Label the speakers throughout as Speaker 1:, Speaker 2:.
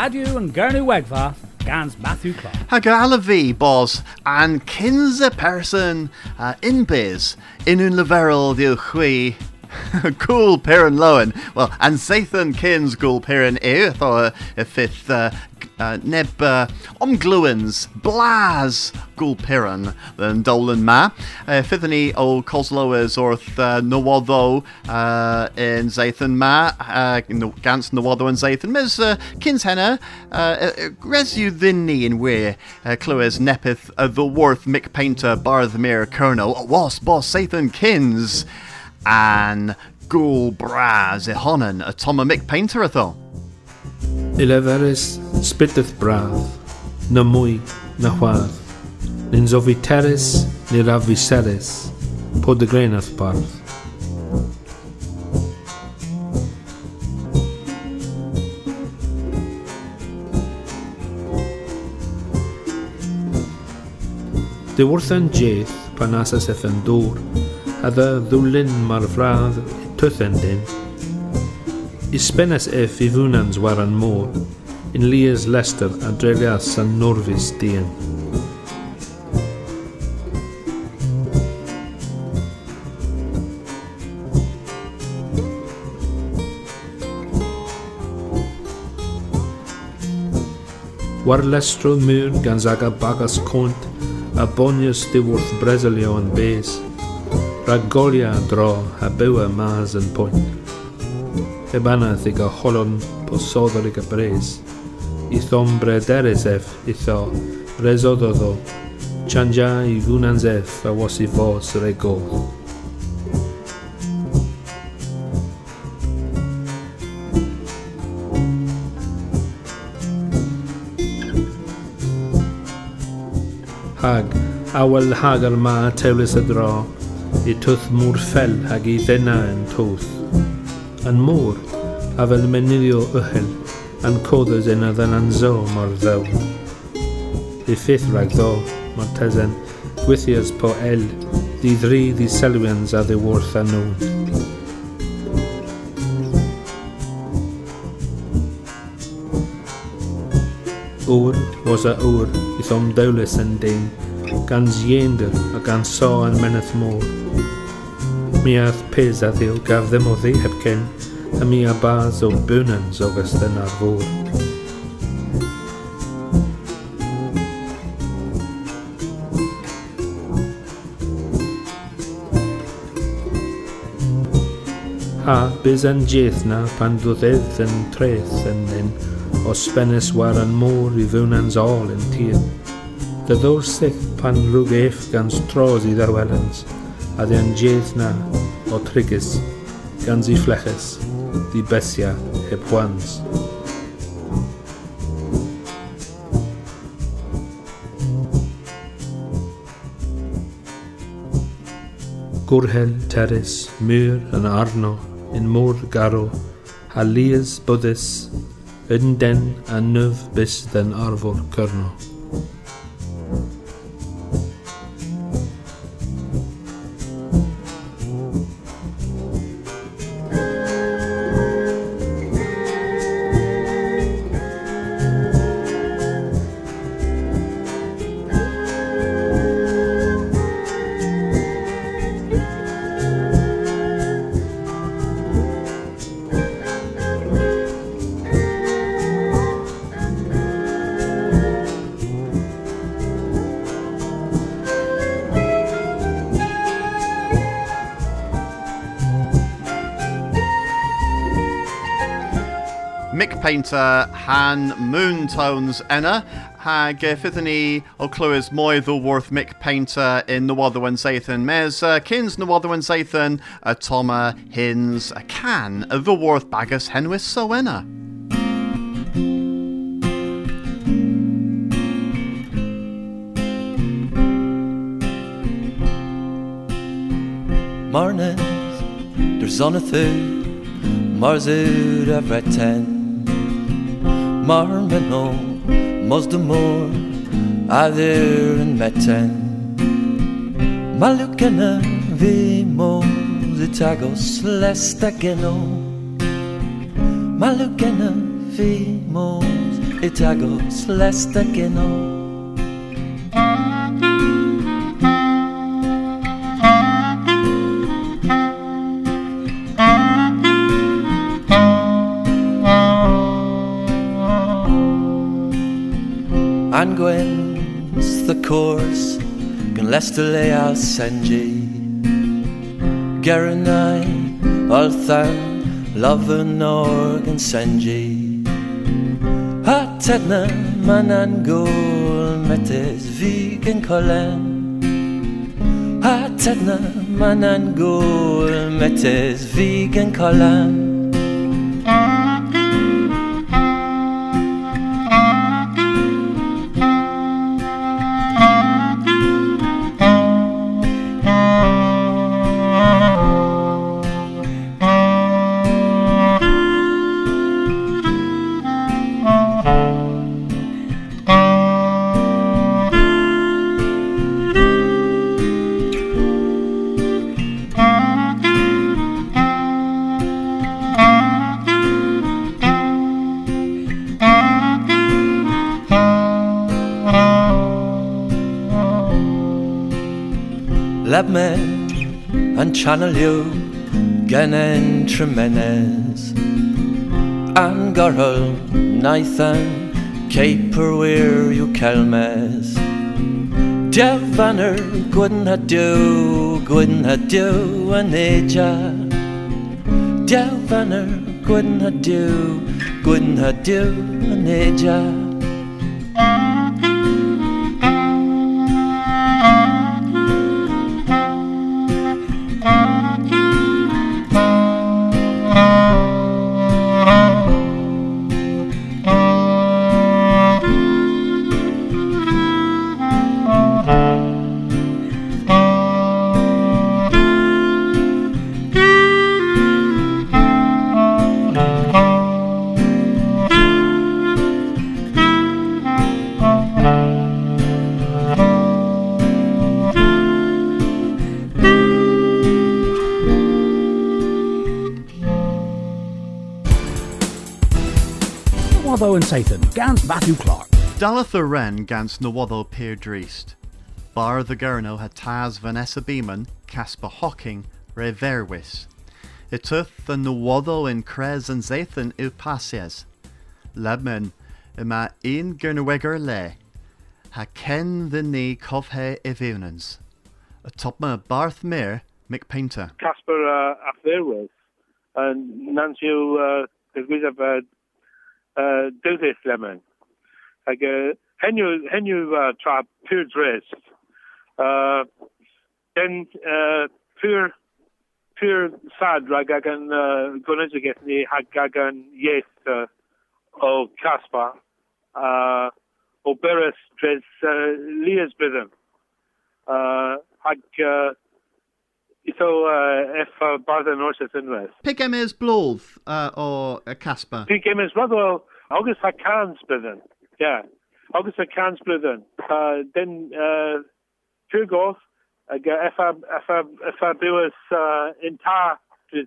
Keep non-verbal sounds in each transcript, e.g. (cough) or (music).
Speaker 1: Radio and Gernu Wegva, Gans Matthew Clark.
Speaker 2: Hagalavi bos an kinze person uh, in biz in un leverel di chui cool (laughs) Piran Lowen. Well, and Sathan Kins Gul Piran Ew, thought a fifth uh, uh, neb uh, blaz gul piran than dolan ma. Uh, Fithany o Cosloas orth uh, Nawoddo uh, ma, uh, Gans Nawoddo and Zathan. Mes uh, kins henna, uh, uh, resu thinni in we, uh, Clues nepith uh, the worth Mick Paynter Barthmere Colonel, was boss Zathan kins an gul braz e honan a Mick Paynter atho.
Speaker 3: Ileferys sbydydd braf, na mwy na chwadd, ni'n zofi teres ni rafi seres, pod y greinath bardd. Dy wrtha'n jeth pan asas as yn dŵr, a dda ddwlyn mae'r fradd tythyn dyn. Isbenas eff i fwnans waran môr, in Lias Leicester a san Norvis dien. War lestro mur gan zaga bagas cont a bonius di wrth Bresilio yn bes. Rag golia dro a bywa mas yn pwynt. Ebanath i ga holon posodol i ga bres. I thombre deres ef i tho resododo. Chanja i vunans ef a was i fos rego. Hag, awel hagar ma tewlis y dro, i twth mwr ffel hag i ddena yn twth. Yn môr, a fel menilio yhyl, and coders in a than zo mor ddew. I ffith rhag ddo, mor tezen, gwythias po el, di ddri di selwyns a ddiwrth a nhw. Ŵr was a ŵr, i thom dewlus yn dyn, gan ziender a gan so yn menydd môr. Mi ath pes a ddiw gaf ddim o ddi heb cyn, am mi a bas o bwnans o festynar fwr. A bys yn jeth na pan ddoddedd yn treth yn un o sbenys war yn môr i fwnans ôl yn tir. Dyddwr syth pan rhwg eff gan stros i ddawelans, a ddi'n jeth na o trigus gan zi fleches. Di besia hwans. Gwrhel, teres, mur yn arno, in môr garo, a lias byddus, yn den a nyf bys den arfor cyrno.
Speaker 2: Paynter han Moon Tones enna hag fydden ni o clywys mwy ddwwrth Mick Paynter in Nywoddawen Zathan mes uh, cyns Nywoddawen Zathan y Toma Hins a can y ddwwrth bagus henwys so enna.
Speaker 4: Marnes, der Sonne thu, Mars av retten. Mar menno, mos de mor, adir en metten. Malukene vi mos itagos lesta geno. Malukene vi mos it lesta le al senji Geranai althan loven organ senji Ha tedna man an gol metes vegan kolen Ha tedna man an gol metes vegan kolen an channel you Gennen tremenes An garhol Nathan Caperweir you kelmes Dev vanner Gwyn ha do Gwyn ha do an eja Dev vanner Gwyn ha do Gwyn ha do an eja
Speaker 1: Watho and Satan, Gans Matthew Clark.
Speaker 2: Dalath a Ren gans Nawatho Peer Dreest. Bar the Gurno had Taz Vanessa Beeman, Casper Hocking, Ray Verwis. Ituth the Nawatho in Krez and Zathan Upasies. Lebman, ima een Gurnaweger le. Ha ken the knee Kovhe Evunans. A topma Barth Mir, Mick Paynter.
Speaker 5: Casper uh, Afterwas and Nancy uh, we have uh, uh, Dildes Lemon. Like, uh, hen you, uh, pure dress. Uh, then, uh, pure, pure sad ragagan, goneza get ni hagagan yes, o Casper, uh, o Beres dress, uh, Leah's bidden. Uh, hag, so, uh, if, Bartha Norset Inwest.
Speaker 2: Pick em is Bloth, uh, or Casper.
Speaker 5: Big game is rather August ha can splitting. Yeah. August ha can splitting. Uh then uh pure golf if I if I I do is uh in tar is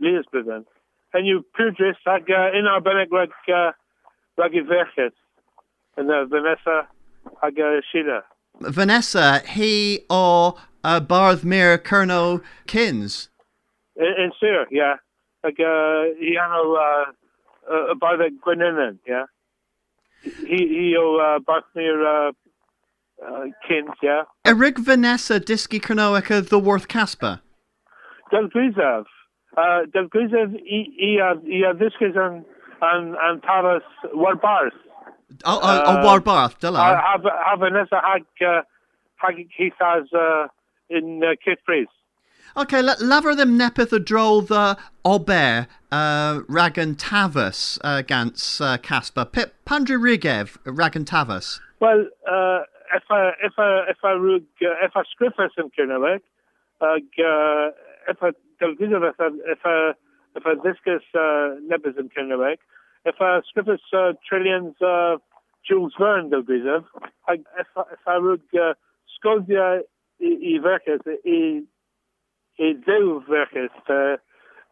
Speaker 5: Leah splitting. And you pure dress like uh, in our Benek like uh Raggy Verkes and uh, Vanessa hag uh, Sheila.
Speaker 2: Vanessa, he or uh, Barth Mir Kerno Kins.
Speaker 5: In, in Sir, yeah. Like uh he ano uh uh by the Gwinninen, yeah. He he uh Barthmere uh uh kins, yeah.
Speaker 2: Erig Vanessa Diski Kernoica the Worth Casper.
Speaker 5: Del Grizev. Uh Del Grizev i i i i this is an an an Taras Warbars.
Speaker 2: Oh, oh, oh
Speaker 5: Uh,
Speaker 2: War Barth,
Speaker 5: Uh,
Speaker 2: Dilla.
Speaker 5: have have Vanessa hag uh hag he has uh in uh, Priest.
Speaker 2: Okay, let laver them nepeth a droll the Ober, uh, Ragan Tavus, uh, Gans, uh, Casper. Pip, Pandra Rigev, Ragan Tavus.
Speaker 5: Well, uh, if I if I if I rug uh, if I scriffers in Kirnawek, uh, if I television if I if I discus uh, nebis in Kirnawek, if I uh, trillions uh, Jules Verne television, if I if I rug uh, Scotia i verkes i i uh,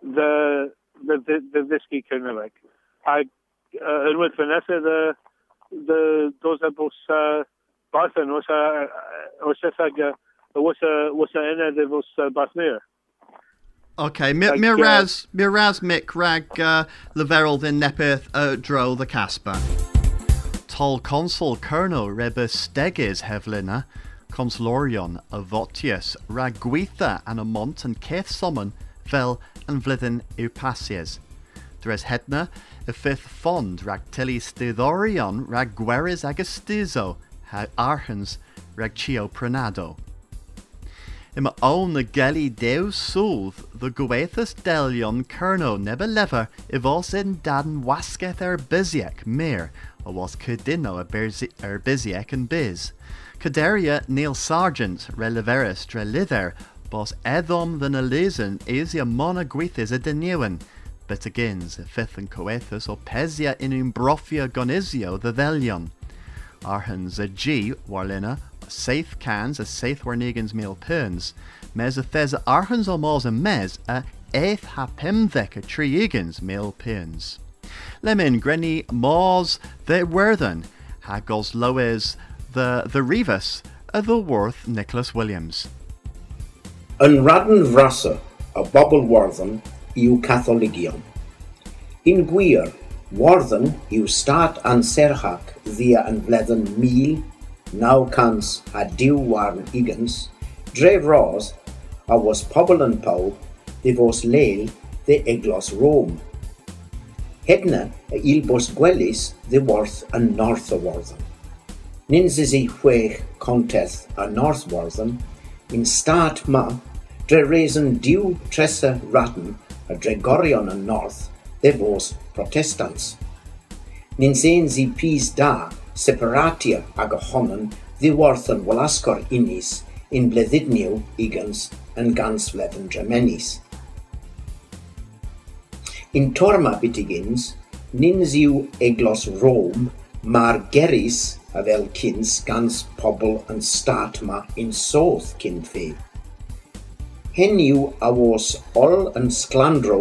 Speaker 5: the the the the whiskey Kirnawek, I uh, with Vanessa the the those are both uh, Barthen was a was a was a was a de was Barthneer.
Speaker 2: Okay, mi mi ras mi ras mic rag uh, leverel din nepeth uh, dro the Casper. Tol consul Colonel rebus stegis hevlina, consulorion a votius rag gwitha an a mont and keth summon vel and vlithin upasies. Dres hedna a fifth fond rag tilly stidorion rag gueris agastizo arhens rag chio pranado. Ima own the gelly deus sulth the gwaethus delion kerno neba lever if os in daden wasketh er biziek meer or was cudino er biziek and biz. Caderia Neil Sargent releveris dre lither bos edom a lezen esia mona gwithis a denewen but agains a fifth and coethus or pesia in umbrofia gonizio the velion. Arhans a G warlina saith cans a saith warnegans meal perns mes a thes arhans o mors a mes a eighth ha pemvek a triegans meal perns. Lemon grenny mors the werthen ha gos loes the the a the worth Nicholas Williams.
Speaker 6: Yn radyn frasa a bobl warddon yw Catholigion. In gwir, warddon yw stad anserhach ddia yn fledden mil, naw cans a diw warn igans, dref ros a was pobl yn paw ddifos leil dde eglos Rome. Hedna y ilbos gwelis dde warth yn north o warddon. Ninsisu chwech contest a Northwaltham yn stad ma dre reason diw tresa ratan a dregorion yn North ddefos protestants. Ninsensi pys da separatia ag ohonon ddiwarth yn walasgor unis yn bleddidniw igans yn gans flefn dremenis. Yn torma bitigins, nins yw eglos Rome, mar geris a fel cyns gan pobl yn start yma yn soth cyn fe. Hen yw a was ol yn sglandro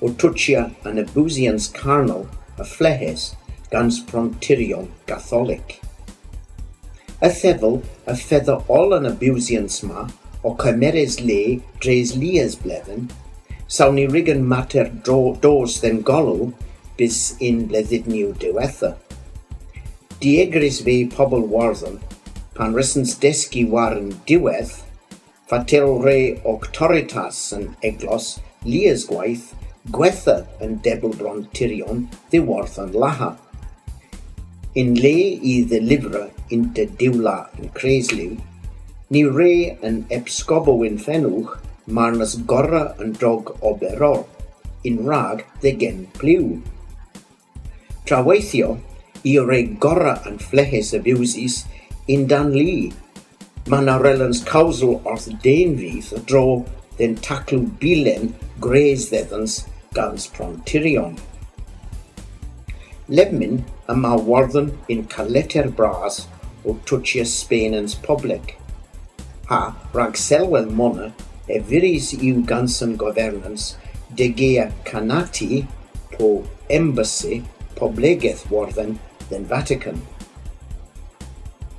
Speaker 6: o twtsia yn y bwsians carnol y flehes gans prontirion gatholig. Y thefel y ffedda ol yn y bwsians ma o cymeres le dres lias blefyn, sawn ni rigan mater do, dos ddyn golw bis un bledyd niw diwetha diegris fi pobl warddon pan rysens desgu war yn diwedd, fatel re octoritas yn eglos, lias gwaith, gwetha yn debl brontirion ddiwarthon laha. Yn le i ddilifra yn dy diwla yn creisliw, ni re yn epsgobo yn ffenwch marnas gorra yn drog o beror, yn rag ddegen pliw. Traweithio, weithio, i rei gorra yn flehes y biwsis in dan li. Mae na relans cawsl orth den fydd y dro den taclw bilen grez ddedans gans prontirion. Lebmin y ma warddon in caleter bras o twtsia Spainans public. Ha, rag selwel mona, e viris yw gansan governance de gea canati po embassy poblegeth warddon than Vatican.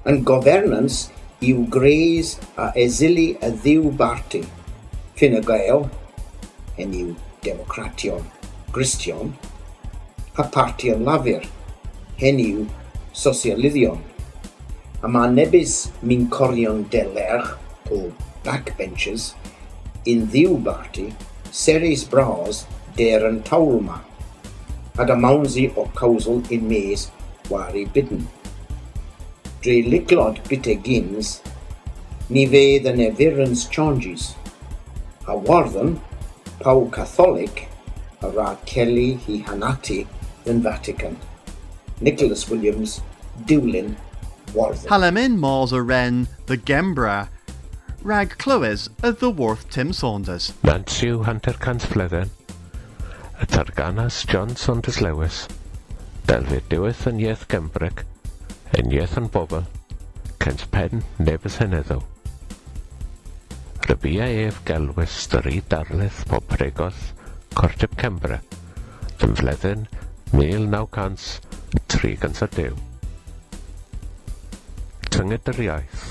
Speaker 6: Yn governance yw greis a esili a ddiw barti, fin y gael, en democration, Christian, a parti yn lafur, hen yw sosialiddion. A mae nebys mi'n corion o backbenchers in ddiw barti, seris bras der yn tawl a da o cawsol in mes war i bidden. Dre liglod bite gins, ni fedd yn efirans changes, a warddon, pau Catholic, a ra Kelly hi hanati yn Vatican. Nicholas Williams, Dewlin, Warddon.
Speaker 2: Halamin mors a ren the Gembra rag clywes a the worth Tim Saunders.
Speaker 3: Nansiw Hunter Cant Fledden, y Targanas John Saunders Lewis, Delwyd diwedd yn iaith Gymryd, yn iaith yn bobl, cynt pen neb y seneddol. Rybia ef gelwys stori darlith pob regoth Cortib Cembra yn fledyn
Speaker 7: 1932. Tynged yr iaith,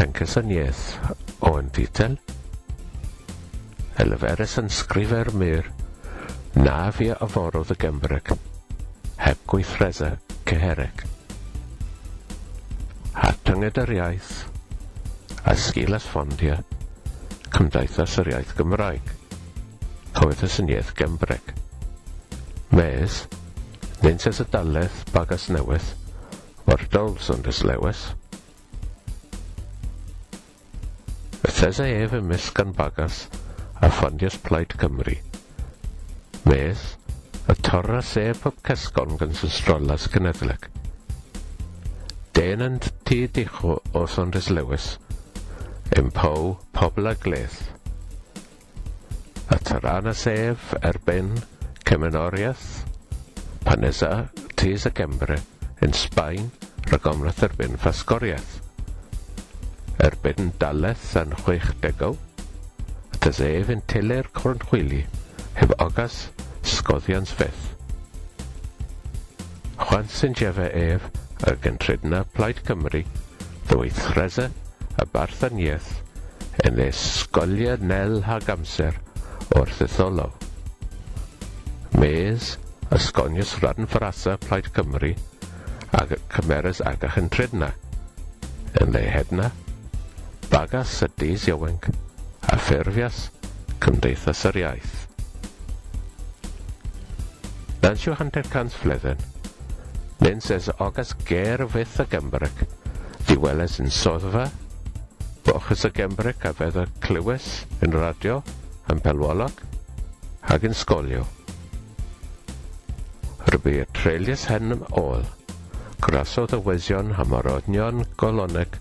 Speaker 7: tencys yn iaith Owen Fitel, Elferus yn sgrifer myr, na fi aforodd y Gymryd heb gweithreddau A tynged yr iaith a sgil ffondau Cymdeithas yr Iaith Gymraeg. Cywydd y Syniaeth Gembreg Mes Neintes y Daleth Bagas Newydd Wardol Saunders Lewis. Ythes ei ef mis gan Bagas a Ffondias Plaid Cymru. Mes y torra sef pob cysgon gan systrolas cenedlig. Den yn tŷ dichw o Saunders Lewis, yn pow pobl a gleth. Y tarana sef erbyn cymenoriaeth, panesa tis y Gembre, yn Sbaen, rygomrath erbyn ffasgoriaeth. Erbyn daleth yn chwech degaw, y sef yn tyler cwrn chwili, heb ogas atgoddion Smith. Juan Sinjeva ef y gyntrydna Plaid Cymru, ddweithresau y barthaniaeth yn esgoliau nel hag amser o'r ddetholo. Mes, ysgonius rhan ffrasa Plaid Cymru ac cymeres ag a chyntrydna. Yn lehedna, bagas y Deis Iowenc a ffurfias Cymdeithas yr Iaith. Dansio hanter cant fleden. nyn ses ogas ger fydd y Gymryg. Diweles yn soddfa. Bochus y Gymryg a fedd y clywys yn radio, yn pelwolog, ag yn sgolio. Rybu y trelius hen ôl. Grasodd y wesion am orodnion goloneg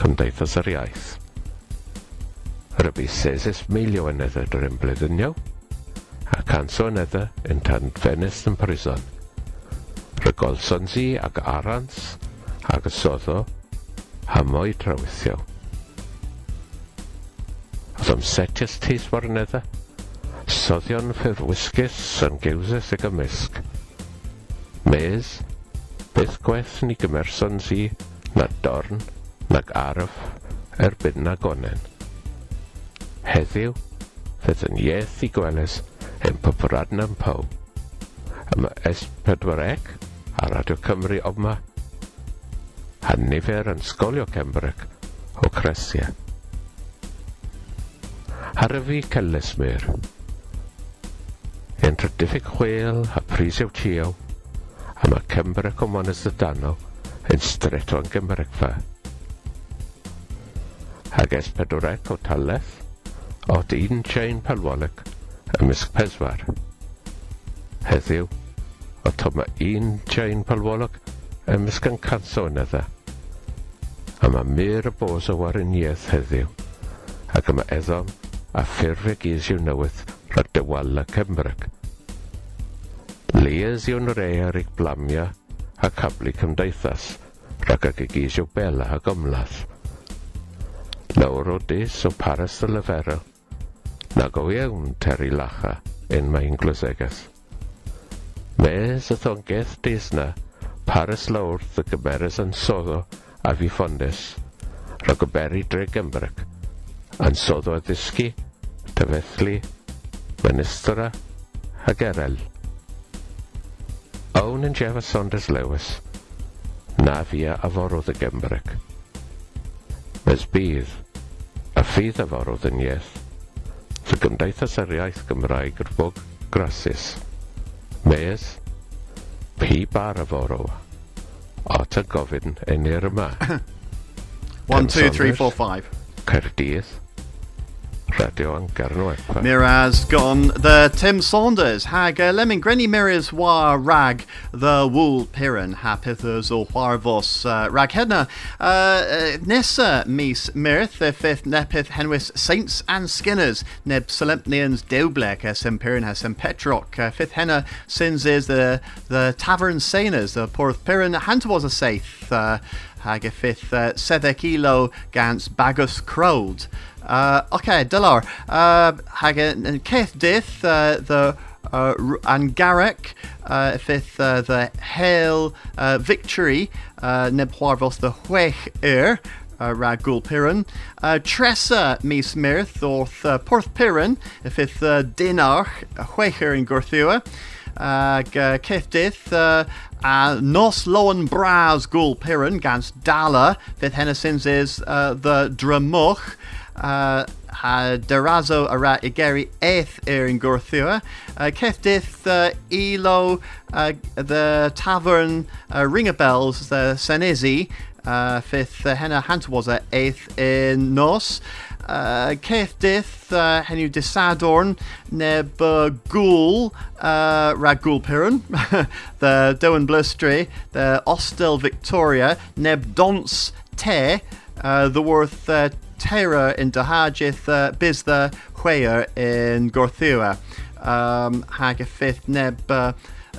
Speaker 7: Cymdeithas yr Iaith. Rybu sesis meilio yn edrych yr ymblydynio a ansonedda yn tan ffenest yn prison. Rygol sonsi ag arans ag ysoddo hamoi trawithio. Oedd amsetius tis warnedda, soddion ffurwisgus yn gewsys y gymysg. Mes, beth gwaith ni gymerson si na dorn nag arf erbyn na gonen. Heddiw, fydd yn ieth i gweles, Tempo for am Poe yma S4C a Radio Cymru oma a nifer yn sgolio Cembrec o Cresia. Harfi Celesmyr. Yn rydifig chwel a prisio tio a mae Cembrec o Monas Dano yn streto yn Gymrec fa. Ag S4C o Taleth o Dyn Chain Palwoleg ymysg peswar. Heddiw, o tyma un Jain Palwolog ymysg yn canso yn edda. A mae mir y bos o wariniaeth heddiw, ac yma eddom a ffurfig isw newydd rhag y Cymryd. Leas yw'n rei ar eich blamia a cablu cymdeithas, rhag ag egisio bela a gymlath. Lawr o dis o Paris y Lyferol, Na go iawn, Terry Lacha, yn mae'n glysegas. Mes y thongeth desna, paras lawrth y gymeres yn soddo a fi ffondes, rhag o beri dre Gymryd, yn soddo a ddysgu, tyfethlu, mynistra a gerel. Awn yn Jeff a Saunders Lewis, na fi a aforodd y Gymryd. Mes bydd, a ffydd aforodd yn ieth, y Gymdeithas Ariaeth Gymraeg yr bwg grasus. Mes, pi bar y foro, Ot ta gofyn yn i'r yma.
Speaker 2: 1, 2, 3, 4, 5.
Speaker 7: Caerdydd, Cerdydd, Radio an Garnoepa.
Speaker 2: Miraz gone the Tim Saunders hag uh, lemon grenny miraz war rag the wool piran hapithers or warvos uh, rag hedna uh, uh, nessa mis mirth the fifth nepith henwis saints and skinners neb solemnians deublek as piran has some petrock uh, fifth henna sins is the the tavern sainers the porth piran was a saith uh, hag a fifth uh, sedek kilo gans bagus crowd uh, okay, Delar. Uh, hag yn ceith dith uh, the uh, and Garrick, uh, fifth uh, the Hail uh, Victory, uh, neb Huarvos the Huech Air, uh, ra Gul Piran. Uh, Tressa mis Mirth, orth uh, Porth Piran, fifth uh, Dinarch, Huecher in Gorthua. Uh, Cefdith, uh, a Nos Loan Bras Gul Piran, gans Dala, fydd Hennesins is uh, the Dramuch, uh, ha Derazo ara Igeri Eith er in Gorthua. Uh, Cefdith, uh, Elo, uh, the Tavern uh, Ringabells, the Senizi, uh, fifth uh, henna was eighth in nos. Uh, Keith Dith, uh, Henu Disadorn, Neb uh, Ghoul, uh, Ragul Piran, (laughs) the Doan Blustry, the Ostel Victoria, Neb Dons Te, uh, the Worth uh, Terra in Dahajith, uh, Biztha in Gorthua. Um, Hag a fifth Neb uh,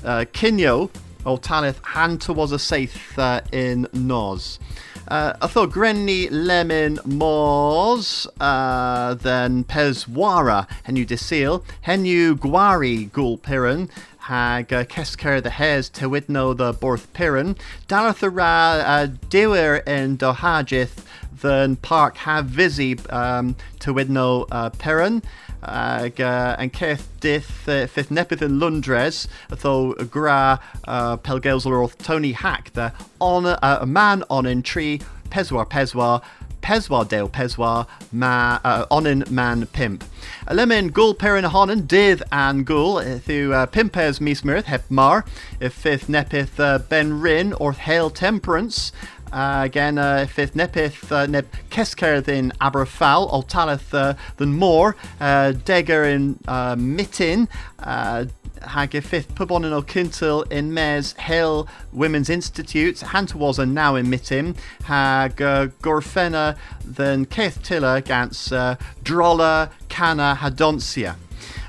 Speaker 2: uh, Kinyo, o talith Hanta was a saith uh, in Nos. Uh, I thought Grenny Lemon Mors, uh, then Peswara, Henu Desil, Henu Gwari Gul Piran, hag uh, Kesker the Hes Tewidno the Borth Piran, Darathara uh, Dewer in Dohajith, then Park Have Visi um, Tewidno uh, Piran, ag uh, ceth dith uh, nepith in Lundres tho gra uh, pelgels Tony Hack the on uh, a man on in tree peswar peswar peswar dale peswar ma uh, onin man pimp. Lemon gul perin honen dith an gul thu uh, pimpes mismirth hep mar. If fifth nepith uh, ben rin or hail temperance uh, again, uh, fifth nepith uh, neb kesker in Aberfal, Oltalith uh, than more, uh, Degger in uh, Mitin, uh, hag fifth pubon in O'Kintil in Mes Hill Women's Institute, Hanta was a now in Mitim, hag uh, Gorfena than Keith Tiller against uh, Drolla Cana Hadonsia.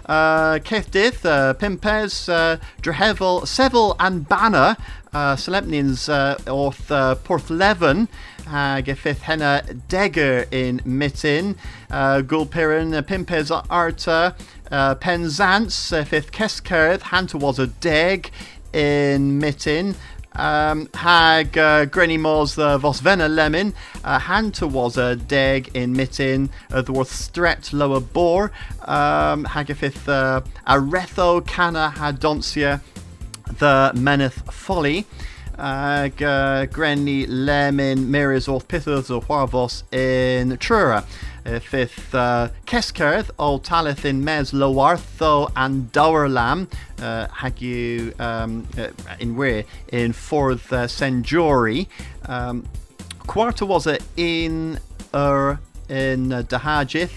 Speaker 2: Uh, Keith Dith, uh, Pimpez, uh, and Banner, uh, Solemnins uh, orth Porthleven, uh, Gefith Henna Degger in Mitin, uh, Gulpirin, uh, Pimpez Arta, uh, Penzance, uh, Fifth Keskerth, Hanta was a Deg in Mitin, um, hag uh, Grenny Mors the Vosvena Lemon, uh, Hanta was a deg in Mitin, uh, the worth Stret Lower Boar, um, Hagafith uh, Aretho Cana Hadonsia, the Meneth Folly, ag uh, Grenny Orth Pithos or Huarvos in Trura. Uh, fifth uh, Keskerth o Talith in Mes Loartho and Dowerlam. Uh, hag you um, in where in fourth uh, Senjori. Um, was it in er in uh, Dahajith.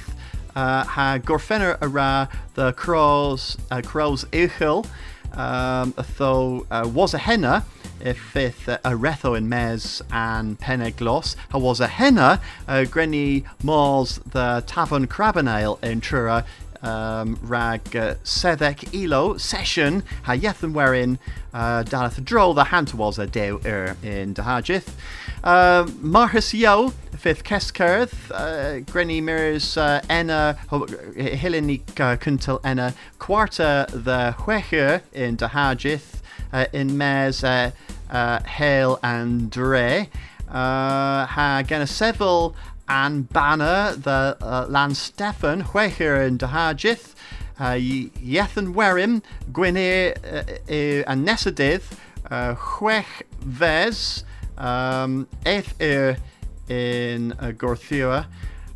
Speaker 2: Uh, ha Gorfenner ara the Crows uh, Crows Uchel um, though uh, was a henna if fifth uh, Aretho in Mes and Peneglos, how was a henna, uh, Grenny Mors the Tavern Crabanale in Trura, um, rag uh, Sedek Elo session ha yethan wherein uh, Dalath Droll the Hanta was a er in Dahajith. Uh, Marhus fifth Keskerth, uh, Grenny Mirrors uh, Enna, Hillini uh, Kuntil Enna, Quarta the Huecher in Dahajith, uh, in Mes uh, uh, Hale and Dre. Uh, ha and Banner, the uh, Lan Stefan, Huecher in Dahajith, uh, Yethan Werim, Gwynir uh, uh, and Nesadith, uh, Huech Vez, um, Eith Ir in uh, Gorthua,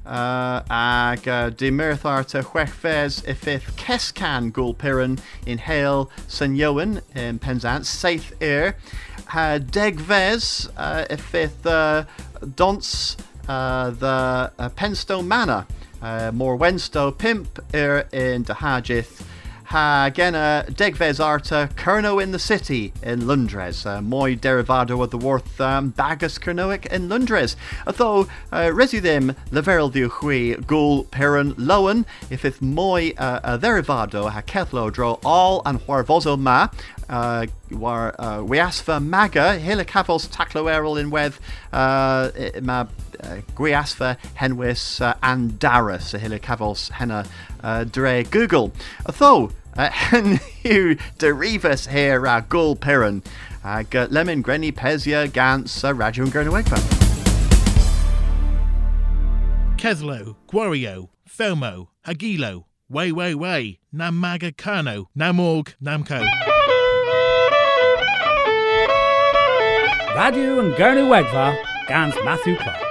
Speaker 2: uh, ag uh, de Mirtharta Huechfez ifith Kescan Gulpiran in Hale San Yoan in Penzance, Saith Ir, ha Degvez uh, ifith uh, Donce uh, the uh, Penstone Manor, uh, more Wenstow Pimp Ir in Dahajith, ha gena Degvez Arta Kerno in the City in Lundres, uh, moi derivado of the worth um, Bagus Kernoic in Lundres. Although uh, resudem leverel di hui gul peron lowen, if it moi uh, derivado ha draw all and huarvozo ma, uh, war uh, Gwiasfa Maga, Hila Cafos Tacloerol in Weth, uh, ma Gwiasfa Henwis uh, and Darus, Hila Cafos Henna uh, Dre Google. Although, uh, (laughs) hen you derivus here uh, Gul Piran, uh, Lemon Grenny Pezia Gans uh, Raju and Gernawegva.
Speaker 8: Kethlo, Gwario, Felmo, Agilo, Way Way Way, Namaga Kano, Namorg, Namco.
Speaker 1: Radio and Gurney Wegva, Gans Matthew Clark.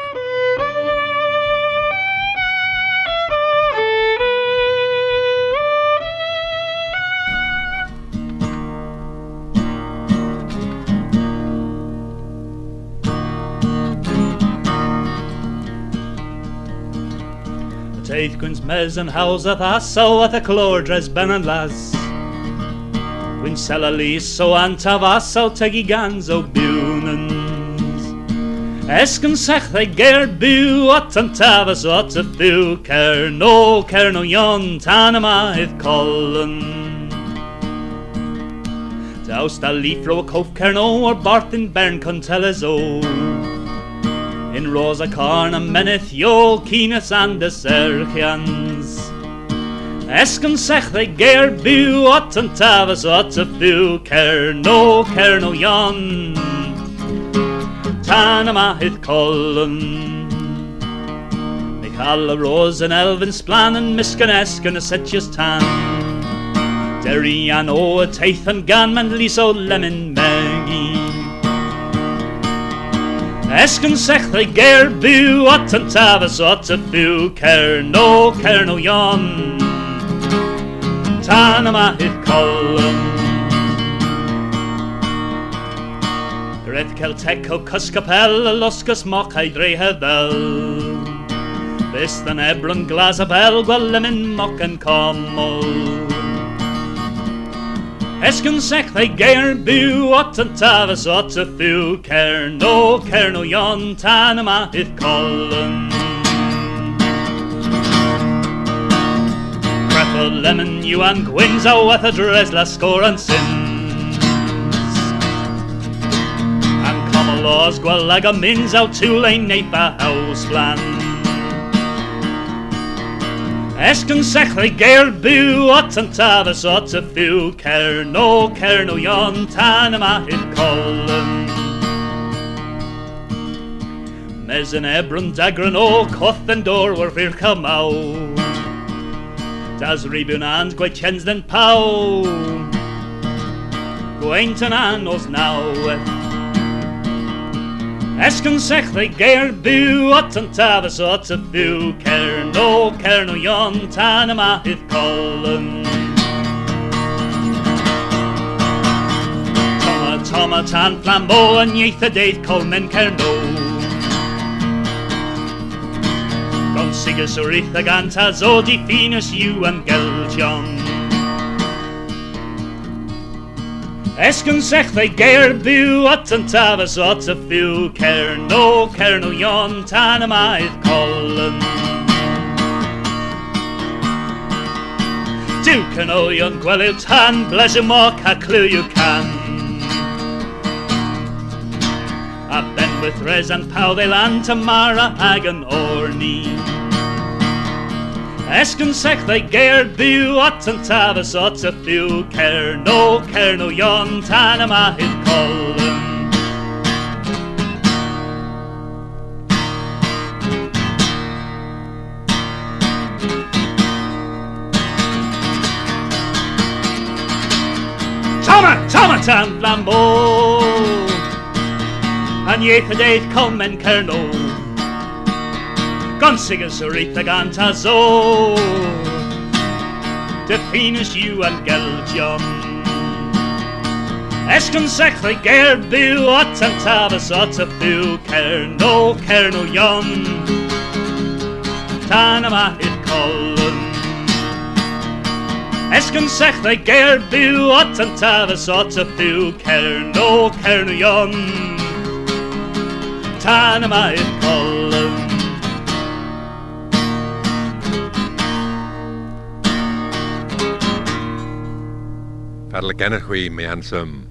Speaker 9: Teithgwyn's mes and house at aso at a clordres ben and las. Gwyn selalis so antavas o tegi gans o bunans. Esgyn sech they ger bu at antavas o at a bu cer no cer no yon tan yma idd colon. Daws da leafro a cof cer no or barthin bern conteles o. In Rosa Carna menith jo kines and the serchians. Esken sech they ger bu ot an tavas ot a bu cer no cer no yon. Tanama hith colon. Michal Rose and Elvin Splan and Miskan Esken a setjes tan. Derry an o a teith and gan man liso lemon Maggie. Esken sech they ger bu at an tavas at a bu cer no cer no yon Tanama hit column Red Celteco Cuscapel Loscus mock I dre hebel This than Ebron Glasabel Gwelemin mock and commel Esken sech they geir bu at an tavas at a fu cer no cer no yon tanama hith column Creffa lemon you and gwins a with a dress la score and sins And come laws gwal lag a mins out to lane nape house plan Esken sech they geir bu at an tavas at a fu cer no cer no yon tanama hith column Mes an ebron dagran o coth and door were vir come out Das ribun and gwe chens den pau Gwaintan an os now Esken sech they geir bu at an tavas at a fu cer no cer no yon tanama hith column Toma toma tan flambo an yeith a deith colmen cer no Gon sigus o rith a ganta zo di finas you and geltion Esken sech they geir bu at an tavas at a fu cer no cer no yon tanama ith column Duke an o yon gwelu tan bles y mock a clew you can. A ben with res and pow they land tamara ag an orni Esken sech they geir bu at an tavas at a fu cer no cer no yon tanama hith column Tama, Tama tan flambo An yeith a deith com en cerno Gon sigus yr eith ag anta zo Dy finis yw an gelgion Esgon sech they geir bu at an tafas at a fu cer no cer no yon Tan yma hyd colon Esgon sech they geir bu at an tafas at a
Speaker 10: Parle gennych wy, mi handsome.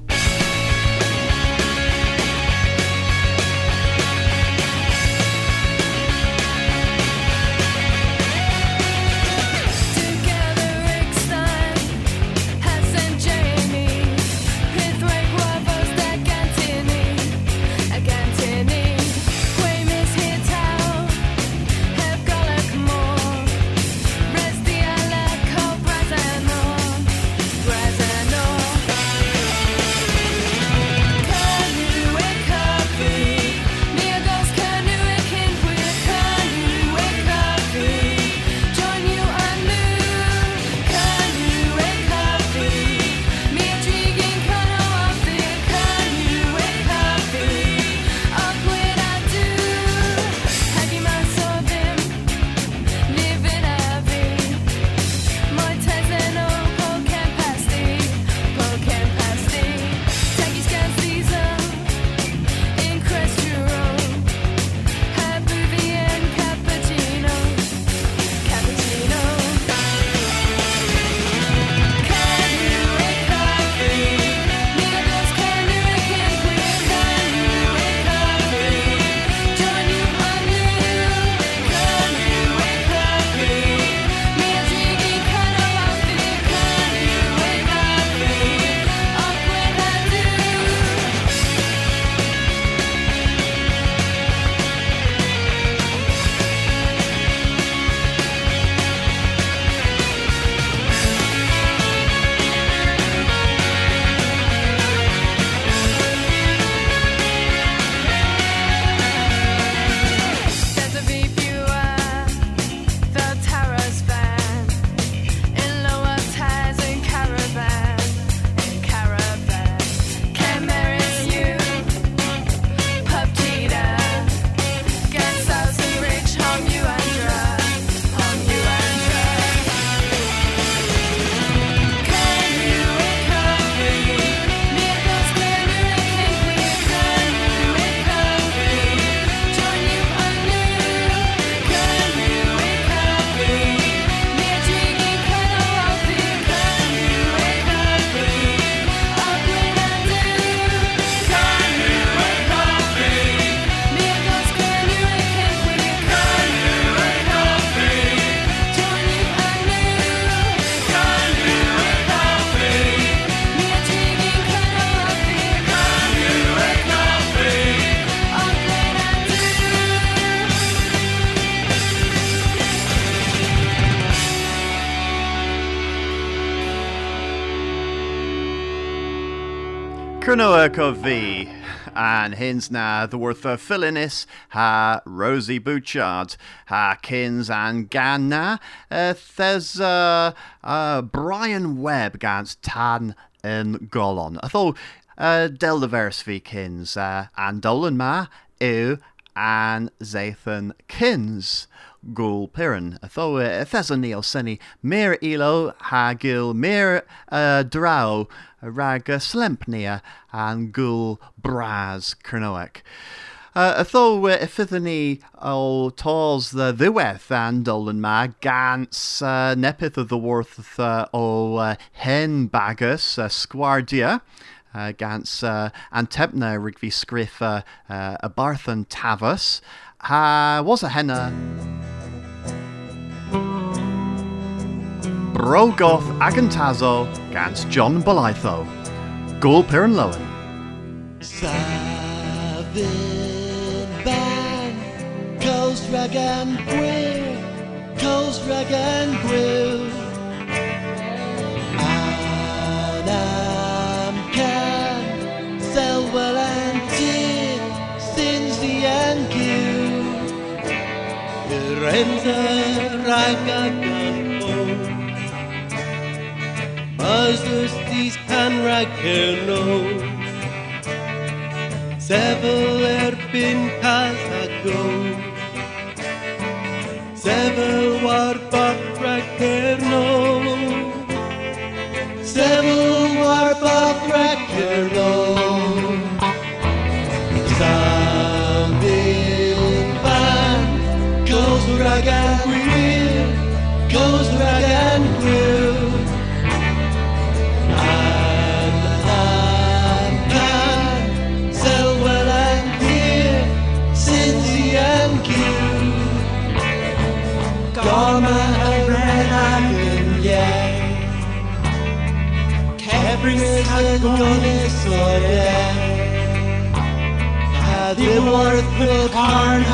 Speaker 2: Cernoach of V. And hins na the worth of Philinis ha Rosie Bouchard ha kins and gan na uh, there's uh, uh, Brian Webb gans tan in Golon. I thought uh, del the verse v kins uh, and Dolan ma ew and Zathan kins. Gul. Tho uh, Thesonil Seni Mir ilo Hagil Mir uh, Drow Rag uh, Slempnia and Gul Braz Kernoek. Uh, tho uh, o the ddiwedd and Dolan ma gans uh, nepith of the worth uh, o uh, hen bagus uh, uh, gans uh, antepna rigvi scriff uh, uh, a barthan tavus ha was a henna Brogoth Agantazo gans John Bolaitho Gul Piran Lowen.
Speaker 10: Coast Ragan Gwyl Coast Ragan Gwyl Anam Can Selwell and Tid Sins the Ankiw Renza Ragagan Mazdos these pan Ragano Sevel erbyn Casago Sevel war bach Ragano Sevel war bach Ragano worth with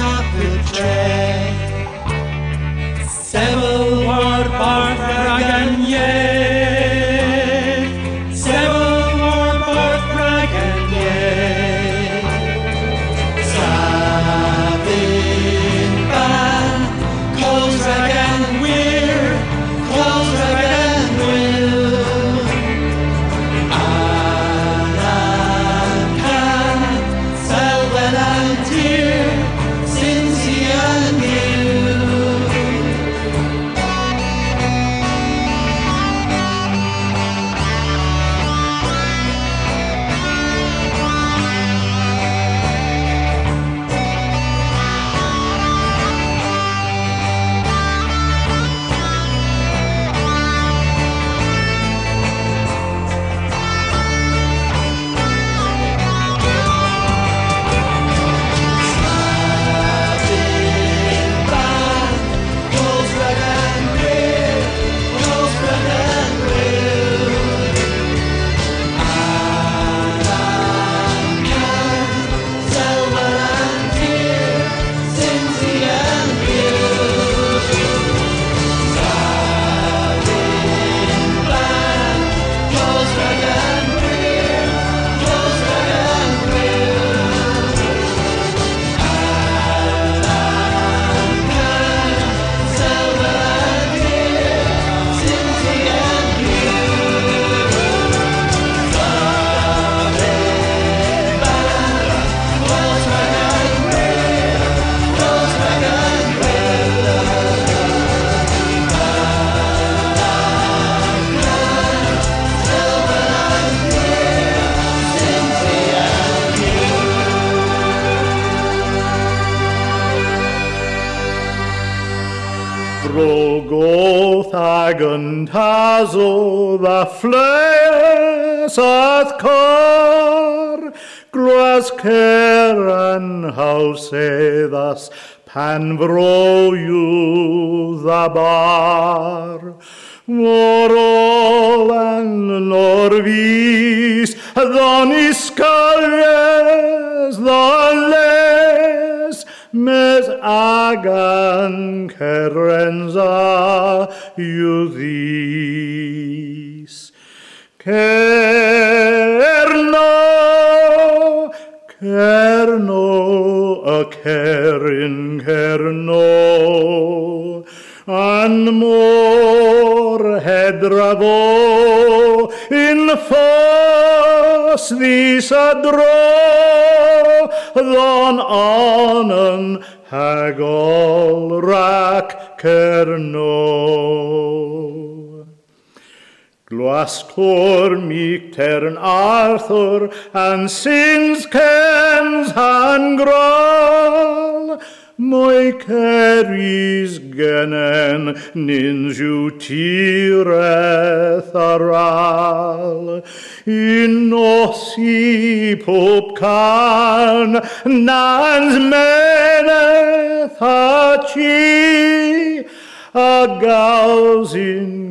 Speaker 11: Brogoth agan tazo the fleas ath cor Glas ceran hausedas pan the bar. Morol mes agan querenza iudis. Cerno, cerno, a cerin cerno, an mor hedravo in fas vis adro, dro don anen hagol rak kerno. Glascor meek tern Arthur and sins kens han Moi ceris genen ninju tireth aral. In osi pob can nans meneth a chi a gals in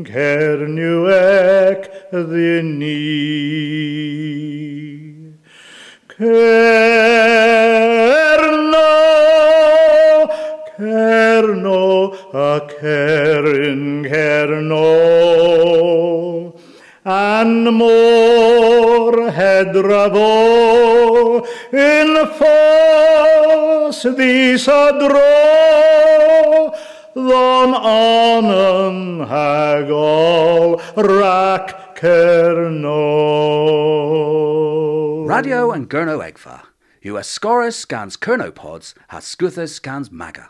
Speaker 11: a cerin cerno, an mor hedravo in fos dis adro, Don anen hagol rak kerno.
Speaker 1: Radio and Gurno Egfa. US Scorus scans Kernopods has Scuthus scans Maga.